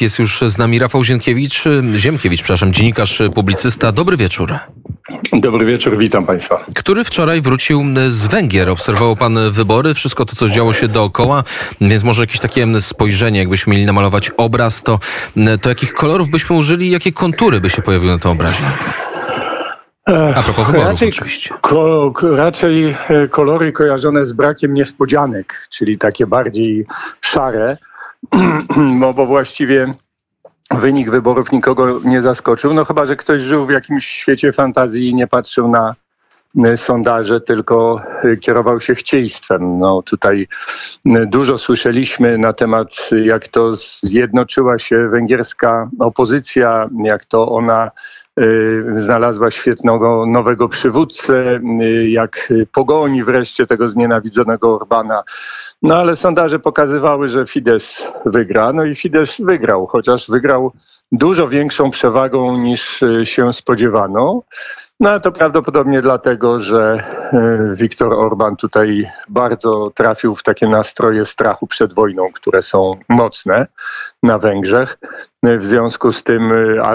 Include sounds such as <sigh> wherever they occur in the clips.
Jest już z nami Rafał Zienkiewicz, Ziemkiewicz, przepraszam, dziennikarz, publicysta. Dobry wieczór. Dobry wieczór, witam Państwa. Który wczoraj wrócił z Węgier. Obserwował Pan wybory, wszystko to, co działo się dookoła, więc może jakieś takie spojrzenie, jakbyśmy mieli namalować obraz, to, to jakich kolorów byśmy użyli, jakie kontury by się pojawiły na tym obrazie? A propos wyborów raczej, oczywiście. Ko, raczej e, kolory kojarzone z brakiem niespodzianek, czyli takie bardziej szare, bo, <clears throat> bo właściwie wynik wyborów nikogo nie zaskoczył. No chyba, że ktoś żył w jakimś świecie fantazji i nie patrzył na sondaże, tylko e, kierował się chcieństwem. No tutaj dużo słyszeliśmy na temat, jak to zjednoczyła się węgierska opozycja, jak to ona Y, znalazła świetnego nowego przywódcę, y, jak pogoni wreszcie tego znienawidzonego Orbana. No ale sondaże pokazywały, że Fidesz wygra. No i Fidesz wygrał, chociaż wygrał dużo większą przewagą niż y, się spodziewano. No to prawdopodobnie dlatego, że Viktor Orban tutaj bardzo trafił w takie nastroje strachu przed wojną, które są mocne na Węgrzech. W związku z tym,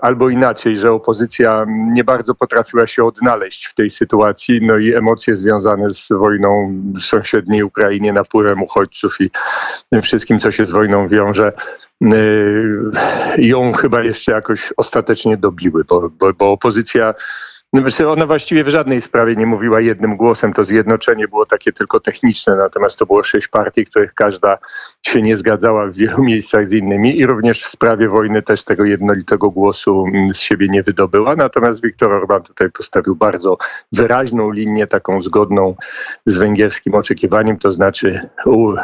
albo inaczej, że opozycja nie bardzo potrafiła się odnaleźć w tej sytuacji, no i emocje związane z wojną w sąsiedniej Ukrainie, napływem uchodźców i wszystkim, co się z wojną wiąże, ją chyba jeszcze jakoś ostatecznie dobiły, bo, bo, bo opozycja ona właściwie w żadnej sprawie nie mówiła jednym głosem. To zjednoczenie było takie tylko techniczne, natomiast to było sześć partii, których każda się nie zgadzała w wielu miejscach z innymi i również w sprawie wojny też tego jednolitego głosu mm, z siebie nie wydobyła. Natomiast Viktor Orban tutaj postawił bardzo wyraźną linię, taką zgodną z węgierskim oczekiwaniem, to znaczy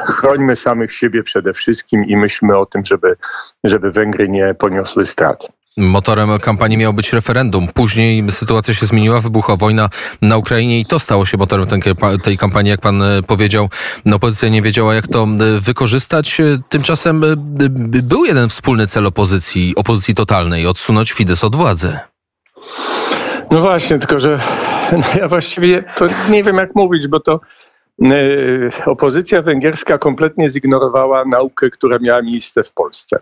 chrońmy samych siebie przede wszystkim i myślmy o tym, żeby, żeby Węgry nie poniosły strat. Motorem kampanii miało być referendum. Później sytuacja się zmieniła, wybuchła wojna na Ukrainie i to stało się motorem tej kampanii, jak pan e, powiedział. No, opozycja nie wiedziała, jak to e, wykorzystać. E, tymczasem był jeden wspólny cel opozycji, opozycji totalnej, odsunąć Fidesz od władzy. No właśnie, tylko że <laughs> no ja właściwie to nie wiem, jak mówić, bo to opozycja węgierska kompletnie zignorowała naukę, która miała miejsce w Polsce.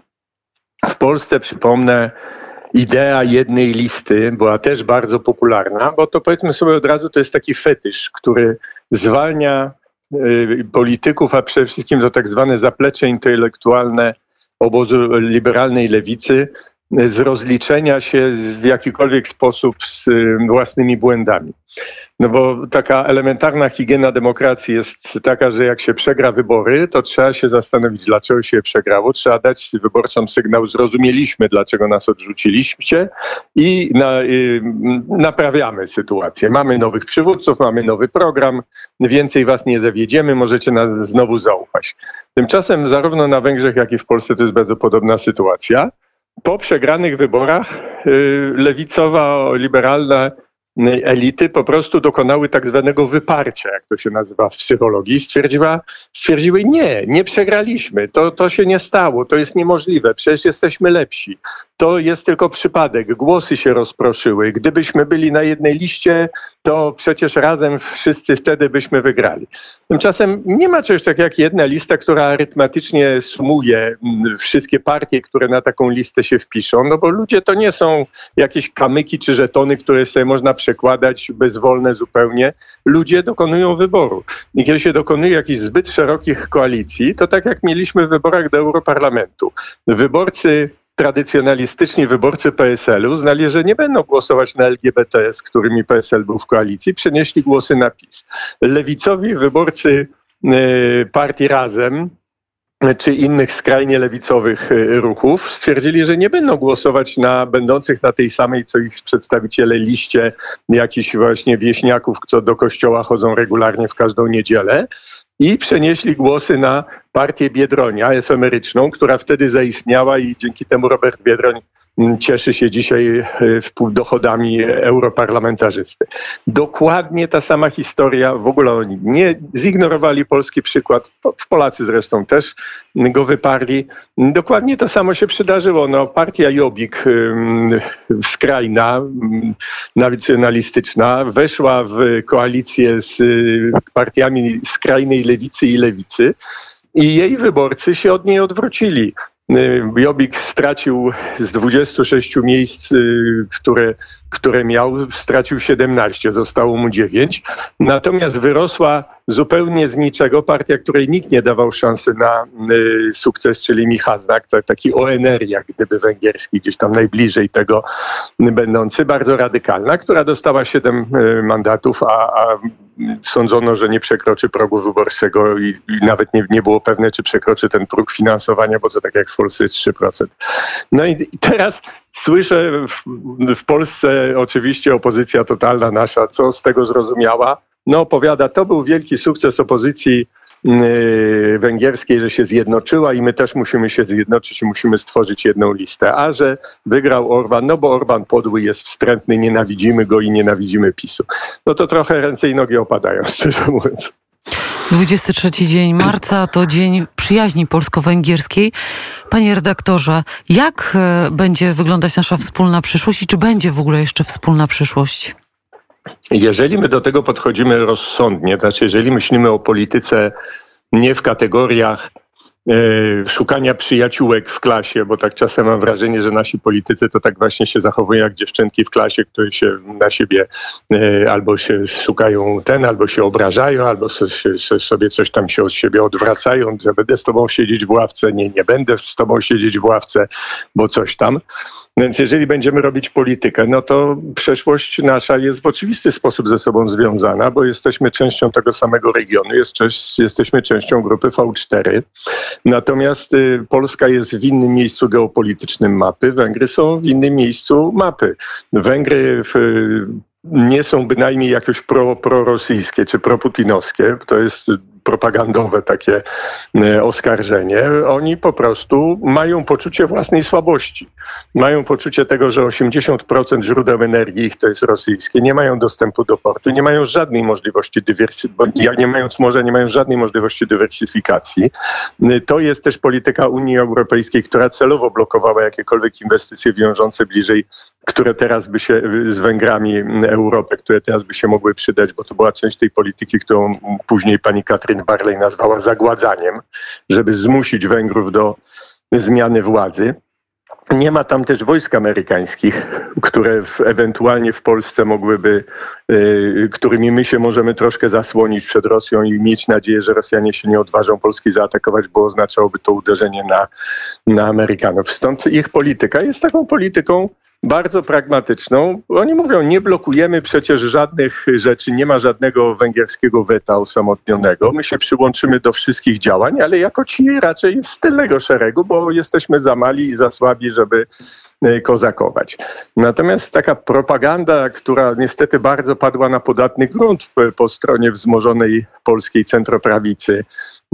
W Polsce, przypomnę, idea jednej listy była też bardzo popularna, bo to powiedzmy sobie od razu, to jest taki fetysz, który zwalnia y, polityków, a przede wszystkim to tak zwane zaplecze intelektualne obozu liberalnej lewicy z rozliczenia się w jakikolwiek sposób z własnymi błędami. No bo taka elementarna higiena demokracji jest taka, że jak się przegra wybory, to trzeba się zastanowić, dlaczego się przegrało. Trzeba dać wyborcom sygnał, zrozumieliśmy, dlaczego nas odrzuciliście i na, y, naprawiamy sytuację. Mamy nowych przywódców, mamy nowy program, więcej was nie zawiedziemy, możecie nas znowu zaufać. Tymczasem zarówno na Węgrzech, jak i w Polsce to jest bardzo podobna sytuacja. Po przegranych wyborach y, lewicowa-liberalna elity po prostu dokonały tak zwanego wyparcia, jak to się nazywa w psychologii. Stwierdziła, stwierdziły nie, nie przegraliśmy, to, to się nie stało, to jest niemożliwe, przecież jesteśmy lepsi. To jest tylko przypadek, głosy się rozproszyły. Gdybyśmy byli na jednej liście, to przecież razem wszyscy wtedy byśmy wygrali. Tymczasem nie ma czegoś takiego jak jedna lista, która arytmetycznie sumuje mm, wszystkie partie, które na taką listę się wpiszą, no bo ludzie to nie są jakieś kamyki czy żetony, które sobie można przekładać bezwolne zupełnie. Ludzie dokonują wyboru. I kiedy się dokonuje jakichś zbyt szerokich koalicji, to tak jak mieliśmy w wyborach do Europarlamentu. Wyborcy tradycjonalistyczni wyborcy PSL-u znali, że nie będą głosować na LGBT, z którymi PSL był w koalicji, przenieśli głosy na PiS. Lewicowi wyborcy e, partii Razem, czy innych skrajnie lewicowych e, ruchów stwierdzili, że nie będą głosować na będących na tej samej co ich przedstawiciele liście jakichś właśnie wieśniaków, co do kościoła chodzą regularnie w każdą niedzielę i przenieśli głosy na partię Biedronia efemeryczną, która wtedy zaistniała i dzięki temu Robert Biedroń cieszy się dzisiaj e, dochodami europarlamentarzysty. Dokładnie ta sama historia, w ogóle oni nie zignorowali polski przykład, Polacy zresztą też go wyparli. Dokładnie to samo się przydarzyło. No, partia Jobbik, skrajna, nacjonalistyczna, weszła w koalicję z y, partiami skrajnej lewicy i lewicy i jej wyborcy się od niej odwrócili. Jobbik stracił z 26 miejsc, które, które miał, stracił 17, zostało mu 9. Natomiast wyrosła zupełnie z niczego partia, której nikt nie dawał szansy na y, sukces, czyli Michaznak, taki ONR, jak gdyby węgierski, gdzieś tam najbliżej tego będący, bardzo radykalna, która dostała 7 y, mandatów, a, a sądzono, że nie przekroczy progu wyborczego i, i nawet nie, nie, było pewne, czy przekroczy ten próg finansowania, bo to tak jak w Polsce jest 3%. No i, teraz słyszę w, w Polsce oczywiście opozycja totalna nasza, co z tego zrozumiała, no opowiada, to był wielki sukces opozycji węgierskiej, że się zjednoczyła i my też musimy się zjednoczyć i musimy stworzyć jedną listę. A że wygrał Orban, no bo Orban podły jest wstrętny, nienawidzimy go i nienawidzimy PiSu. No to trochę ręce i nogi opadają, <laughs> szczerze mówiąc. 23 dzień marca to dzień przyjaźni polsko-węgierskiej. Panie redaktorze, jak e, będzie wyglądać nasza wspólna przyszłość i czy będzie w ogóle jeszcze wspólna przyszłość? Jeżeli my do tego podchodzimy rozsądnie, znaczy jeżeli myślimy o polityce nie w kategoriach e, szukania przyjaciółek w klasie, bo tak czasem mam wrażenie, że nasi politycy to tak właśnie się zachowują jak dziewczynki w klasie, które się na siebie e, albo się szukają ten, albo się obrażają, albo sobie coś tam się od siebie odwracają, że będę z tobą siedzieć w ławce, nie, nie będę z tobą siedzieć w ławce, bo coś tam. Więc jeżeli będziemy robić politykę, no to przeszłość nasza jest w oczywisty sposób ze sobą związana, bo jesteśmy częścią tego samego regionu, jest, jesteśmy częścią grupy V4. Natomiast y, Polska jest w innym miejscu geopolitycznym mapy, Węgry są w innym miejscu mapy. Węgry w, nie są bynajmniej jakoś pro, prorosyjskie czy proputinowskie. To jest propagandowe takie e, oskarżenie. Oni po prostu mają poczucie własnej słabości. Mają poczucie tego, że 80% źródeł energii ich to jest rosyjskie. Nie mają dostępu do portu, nie mają żadnej możliwości dywersyfikacji, nie mając morza, nie mają żadnej możliwości dywersyfikacji. E, to jest też polityka Unii Europejskiej, która celowo blokowała jakiekolwiek inwestycje wiążące bliżej które teraz by się z Węgrami Europę, które teraz by się mogły przydać, bo to była część tej polityki, którą później pani Katrin Barley nazwała zagładzaniem, żeby zmusić Węgrów do zmiany władzy. Nie ma tam też wojsk amerykańskich, które w, ewentualnie w Polsce mogłyby, y, którymi my się możemy troszkę zasłonić przed Rosją i mieć nadzieję, że Rosjanie się nie odważą Polski zaatakować, bo oznaczałoby to uderzenie na, na Amerykanów. Stąd ich polityka jest taką polityką bardzo pragmatyczną. Oni mówią, nie blokujemy przecież żadnych rzeczy, nie ma żadnego węgierskiego weta osamotnionego. My się przyłączymy do wszystkich działań, ale jako ci raczej z tylnego szeregu, bo jesteśmy za mali i za słabi, żeby e, kozakować. Natomiast taka propaganda, która niestety bardzo padła na podatny grunt po stronie wzmożonej polskiej centroprawicy,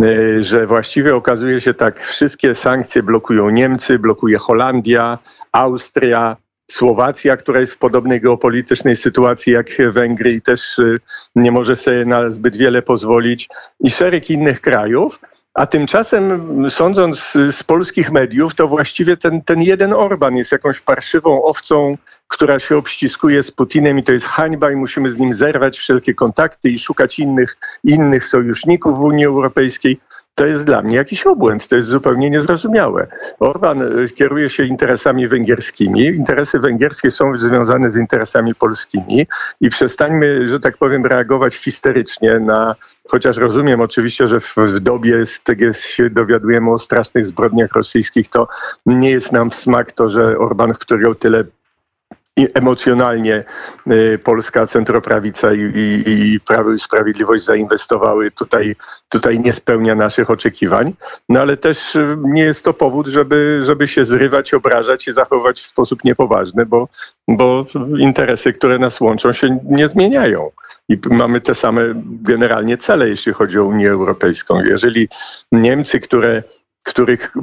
e, że właściwie okazuje się tak, wszystkie sankcje blokują Niemcy, blokuje Holandia, Austria, Słowacja, która jest w podobnej geopolitycznej sytuacji jak Węgry i też y, nie może sobie na zbyt wiele pozwolić, i szereg innych krajów. A tymczasem, sądząc z polskich mediów, to właściwie ten, ten jeden Orban jest jakąś parszywą owcą, która się obściskuje z Putinem i to jest hańba i musimy z nim zerwać wszelkie kontakty i szukać innych, innych sojuszników w Unii Europejskiej to jest dla mnie jakiś obłęd, to jest zupełnie niezrozumiałe. Orban e, kieruje się interesami węgierskimi, interesy węgierskie są związane z interesami polskimi i przestańmy, że tak powiem, reagować histerycznie na, chociaż rozumiem oczywiście, że w, w dobie z tego się dowiadujemy o strasznych zbrodniach rosyjskich, to nie jest nam w smak to, że Orban, w którego tyle emocjonalnie y, polska centroprawica i, i, i Prawo i Sprawiedliwość zainwestowały tutaj, tutaj nie spełnia naszych oczekiwań. No ale też y, nie jest to powód, żeby, żeby się zrywać, obrażać i zachować w sposób niepoważny, bo, bo interesy, które nas łączą się nie zmieniają. I mamy te same generalnie cele, jeśli chodzi o Unię Europejską. Jeżeli Niemcy, które których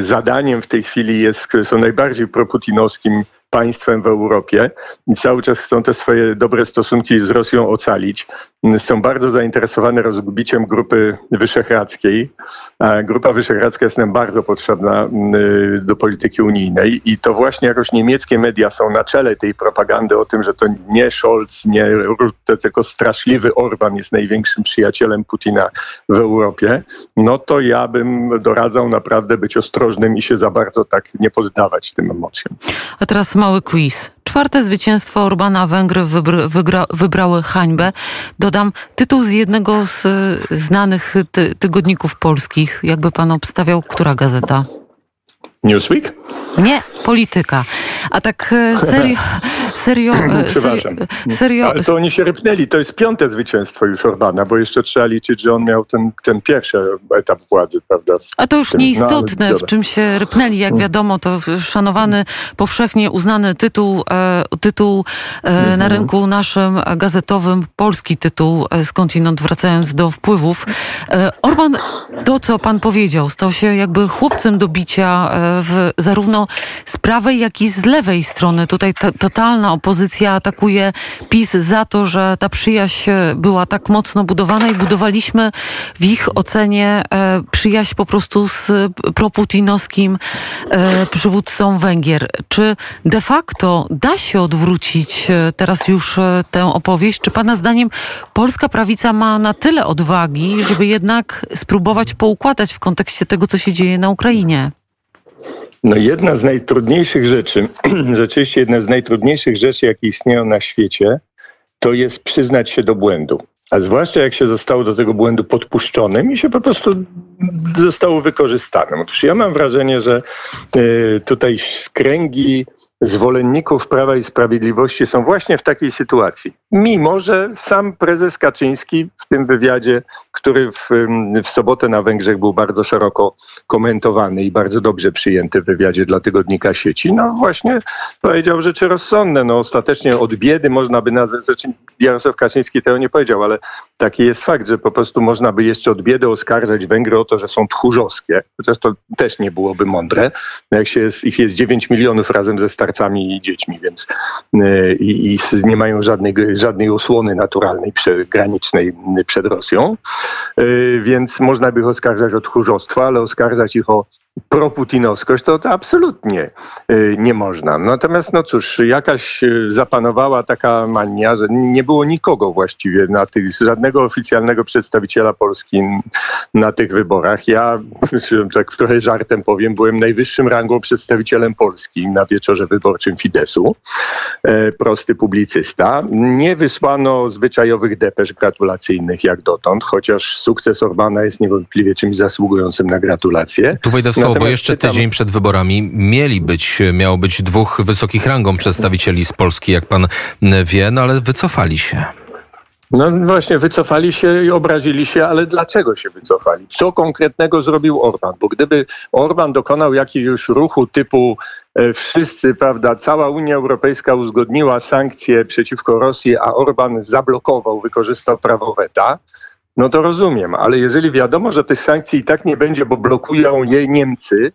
zadaniem w tej chwili jest, które są najbardziej proputinowskim państwem w Europie i cały czas chcą te swoje dobre stosunki z Rosją ocalić. Są bardzo zainteresowane rozbiciem grupy wyszehradzkiej. Grupa wyszehradzka jest nam bardzo potrzebna do polityki unijnej i to właśnie jakoś niemieckie media są na czele tej propagandy o tym, że to nie Scholz, nie Rutte, tylko straszliwy Orban jest największym przyjacielem Putina w Europie, no to ja bym doradzał naprawdę być ostrożnym i się za bardzo tak nie poddawać tym emocjom. A teraz mały quiz. Czwarte zwycięstwo Orbana Węgry wygra, wybrały hańbę. Dodam tytuł z jednego z znanych ty tygodników polskich. Jakby pan obstawiał, która gazeta? Newsweek? Nie, polityka. A tak e, serio, <laughs> serio, <clears throat> e, serio. Ale to oni się rypnęli. To jest piąte zwycięstwo już Orbana, bo jeszcze trzeba liczyć, że on miał ten, ten pierwszy etap władzy, prawda? A to już tym, nieistotne, no, w czym się rypnęli. Jak mm. wiadomo, to szanowany, powszechnie uznany tytuł, e, tytuł na mhm. rynku naszym gazetowym, polski tytuł skądinąd wracając do wpływów. Orban, to co pan powiedział, stał się jakby chłopcem do bicia w, zarówno z prawej, jak i z lewej strony. Tutaj totalna opozycja atakuje PiS za to, że ta przyjaźń była tak mocno budowana i budowaliśmy w ich ocenie e, przyjaźń po prostu z proputinowskim e, przywódcą Węgier. Czy de facto da się odwrócić e, teraz już tę opowieść? Czy Pana zdaniem polska prawica ma na tyle odwagi, żeby jednak spróbować poukładać w kontekście tego, co się dzieje na Ukrainie? No jedna z najtrudniejszych rzeczy, <clears throat> rzeczywiście jedna z najtrudniejszych rzeczy, jakie istnieją na świecie, to jest przyznać się do błędu. A zwłaszcza jak się zostało do tego błędu podpuszczonym i się po prostu zostało wykorzystanym. Otóż ja mam wrażenie, że y, tutaj kręgi zwolenników Prawa i Sprawiedliwości są właśnie w takiej sytuacji. Mimo, że sam prezes Kaczyński w tym wywiadzie, który w, w sobotę na Węgrzech był bardzo szeroko komentowany i bardzo dobrze przyjęty w wywiadzie dla tygodnika sieci, no właśnie powiedział rzeczy rozsądne. No ostatecznie od biedy można by nazwać, znaczy Jarosław Kaczyński tego nie powiedział, ale taki jest fakt, że po prostu można by jeszcze od biedy oskarżać Węgry o to, że są tchórzowskie, chociaż to też nie byłoby mądre. No jak się jest, ich jest 9 milionów razem ze starcami starcami i dziećmi, więc e, i, i nie mają żadnej, żadnej osłony naturalnej granicznej przed Rosją. E, więc można by ich oskarżać o tchórzostwo, ale oskarżać ich o proputinowskość, to, to absolutnie y, nie można. Natomiast, no cóż, jakaś y, zapanowała taka mania, że nie było nikogo właściwie na tych, żadnego oficjalnego przedstawiciela Polski na tych wyborach. Ja, tak trochę żartem powiem, byłem najwyższym rangą przedstawicielem Polski na wieczorze wyborczym Fidesu. E, prosty publicysta. Nie wysłano zwyczajowych depesz gratulacyjnych jak dotąd, chociaż sukces Orbana jest niewątpliwie czymś zasługującym na gratulacje. Tu wejdę w słowo, bo jeszcze tydzień przed wyborami mieli być, miało być dwóch wysokich rangą przedstawicieli z Polski, jak pan wie, no ale wycofali się. No właśnie, wycofali się i obrazili się, ale dlaczego się wycofali? Co konkretnego zrobił Orban? Bo gdyby Orban dokonał jakiegoś ruchu typu e, wszyscy, prawda, cała Unia Europejska uzgodniła sankcje przeciwko Rosji, a Orban zablokował, wykorzystał prawo weta, no to rozumiem, ale jeżeli wiadomo, że tych sankcji i tak nie będzie, bo blokują je Niemcy,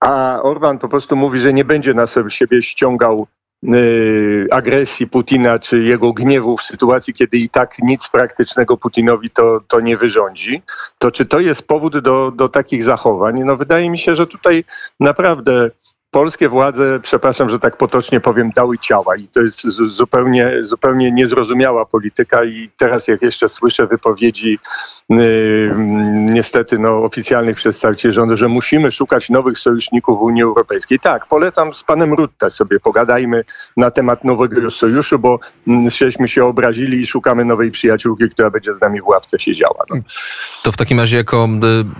a Orban po prostu mówi, że nie będzie na siebie ściągał y, agresji Putina czy jego gniewu w sytuacji, kiedy i tak nic praktycznego Putinowi to, to nie wyrządzi, to czy to jest powód do, do takich zachowań? No wydaje mi się, że tutaj naprawdę polskie władze, przepraszam, że tak potocznie powiem, dały ciała i to jest zupełnie, zupełnie niezrozumiała polityka i teraz jak jeszcze słyszę wypowiedzi yy, niestety no, oficjalnych przedstawicieli rządu, że musimy szukać nowych sojuszników w Unii Europejskiej. Tak, polecam z panem Rutte sobie pogadajmy na temat nowego sojuszu, bo żeśmy się obrazili i szukamy nowej przyjaciółki, która będzie z nami w ławce siedziała. No. To w takim razie jako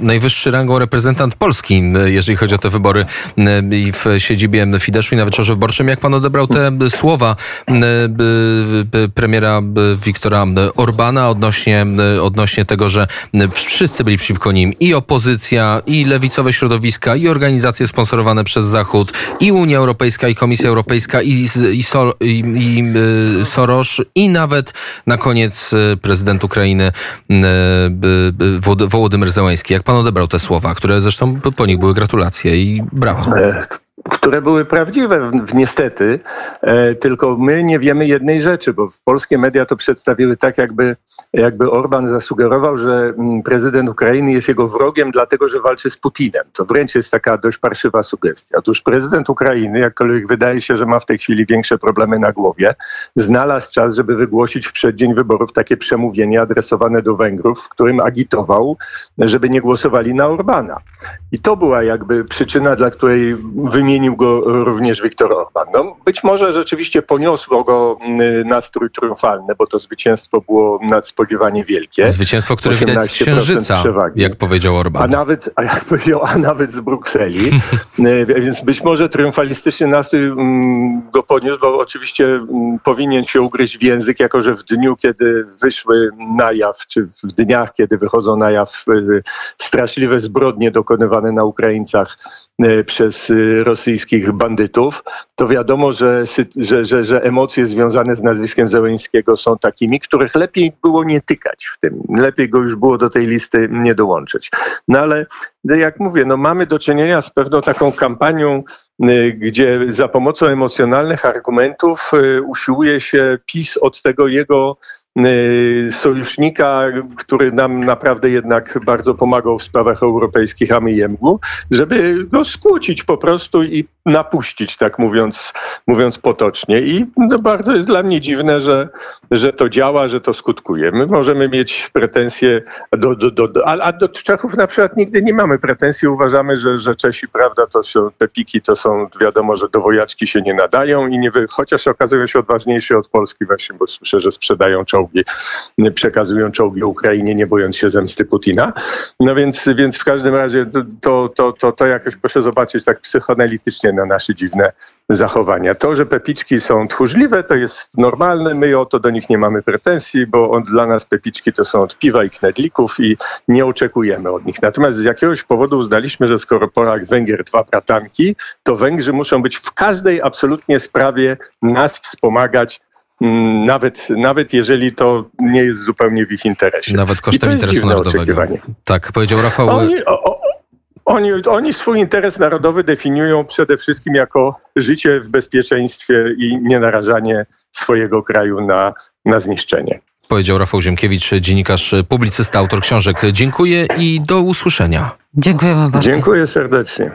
y, najwyższy rangą reprezentant Polski, y, jeżeli chodzi o te wybory y, i w w siedzibie Fideszu i na wieczorze wyborczym. Jak pan odebrał te słowa premiera Wiktora Orbana odnośnie, odnośnie tego, że wszyscy byli przeciwko nim i opozycja, i lewicowe środowiska, i organizacje sponsorowane przez Zachód, i Unia Europejska, i Komisja Europejska, i, i, i, i Soros, i nawet na koniec prezydent Ukrainy Wołodymyr Zełański. Jak pan odebrał te słowa, które zresztą po nich były gratulacje i brawa? Które były prawdziwe niestety, e, tylko my nie wiemy jednej rzeczy, bo polskie media to przedstawiły tak, jakby, jakby Orban zasugerował, że mm, prezydent Ukrainy jest jego wrogiem, dlatego że walczy z Putinem. To wręcz jest taka dość parszywa sugestia. Otóż prezydent Ukrainy, jakkolwiek wydaje się, że ma w tej chwili większe problemy na głowie, znalazł czas, żeby wygłosić w przeddzień wyborów takie przemówienie adresowane do Węgrów, w którym agitował, żeby nie głosowali na Orbana. I to była jakby przyczyna, dla której wymienił go również Viktor Orban. No, być może rzeczywiście poniosło go mm, nastrój triumfalny, bo to zwycięstwo było nadspodziewanie wielkie. Zwycięstwo, które widać z 18% księżyca, przewagi. jak powiedział A Orban. nawet, a jak <laughs> powiedział, a nawet z Brukseli. <laughs> E, Więc być może triumfalistyczny nastrój mm, go podniósł, bo oczywiście mm, powinien się ugryźć w język, jako że w dniu, kiedy wyszły na jaw, czy w dniach, kiedy wychodzą na jaw e, straszliwe zbrodnie dokonywane na Ukraińcach e, przez e, rosyjskich bandytów, to wiadomo, że, że, że, że emocje związane z nazwiskiem Zełeńskiego są takimi, których lepiej było nie tykać w tym. Lepiej go już było do tej listy nie dołączyć. No ale jak mówię, no mamy do czynienia z pewną taką kampanią, y, gdzie za pomocą emocjonalnych argumentów usiłuje się PiS od tego jego sojusznika, który nam naprawdę jednak bardzo pomagał w sprawach europejskich, a my jemu, żeby go skłócić po prostu i napuścić, tak mówiąc, mówiąc potocznie. I no bardzo jest dla mnie dziwne, że, że to działa, że to skutkuje. My możemy mieć pretensje do, do, do, do a, a do Czechów na przykład nigdy nie mamy pretensji. Uważamy, że, że Czesi, prawda, to są te piki, to są wiadomo, że do wojaczki się nie nadają i nie chociaż okazują się odważniejsi od Polski właśnie, bo słyszę, że sprzedają czołgi, przekazują czołgi Ukrainie, nie bojąc się zemsty Putina. No więc, więc w każdym razie to, to, to, to jakoś proszę zobaczyć tak psychoanalitycznie na nasze dziwne zachowania. To, że pepiczki są tchórzliwe, to jest normalne. My o to do nich nie mamy pretensji, bo on, dla nas pepiczki to są od piwa i knedlików i nie oczekujemy od nich. Natomiast z jakiegoś powodu uznaliśmy, że skoro Polak, Węgier, dwa bratanki, to Węgrzy muszą być w każdej absolutnie sprawie nas wspomagać, nawet, nawet jeżeli to nie jest zupełnie w ich interesie. Nawet kosztem interesu narodowego. Tak, powiedział Rafał. Oni, o, oni, oni swój interes narodowy definiują przede wszystkim jako życie w bezpieczeństwie i nienarażanie swojego kraju na, na zniszczenie. Powiedział Rafał Ziemkiewicz, dziennikarz, publicysta, autor książek. Dziękuję i do usłyszenia. Dziękujemy bardzo. Dziękuję serdecznie.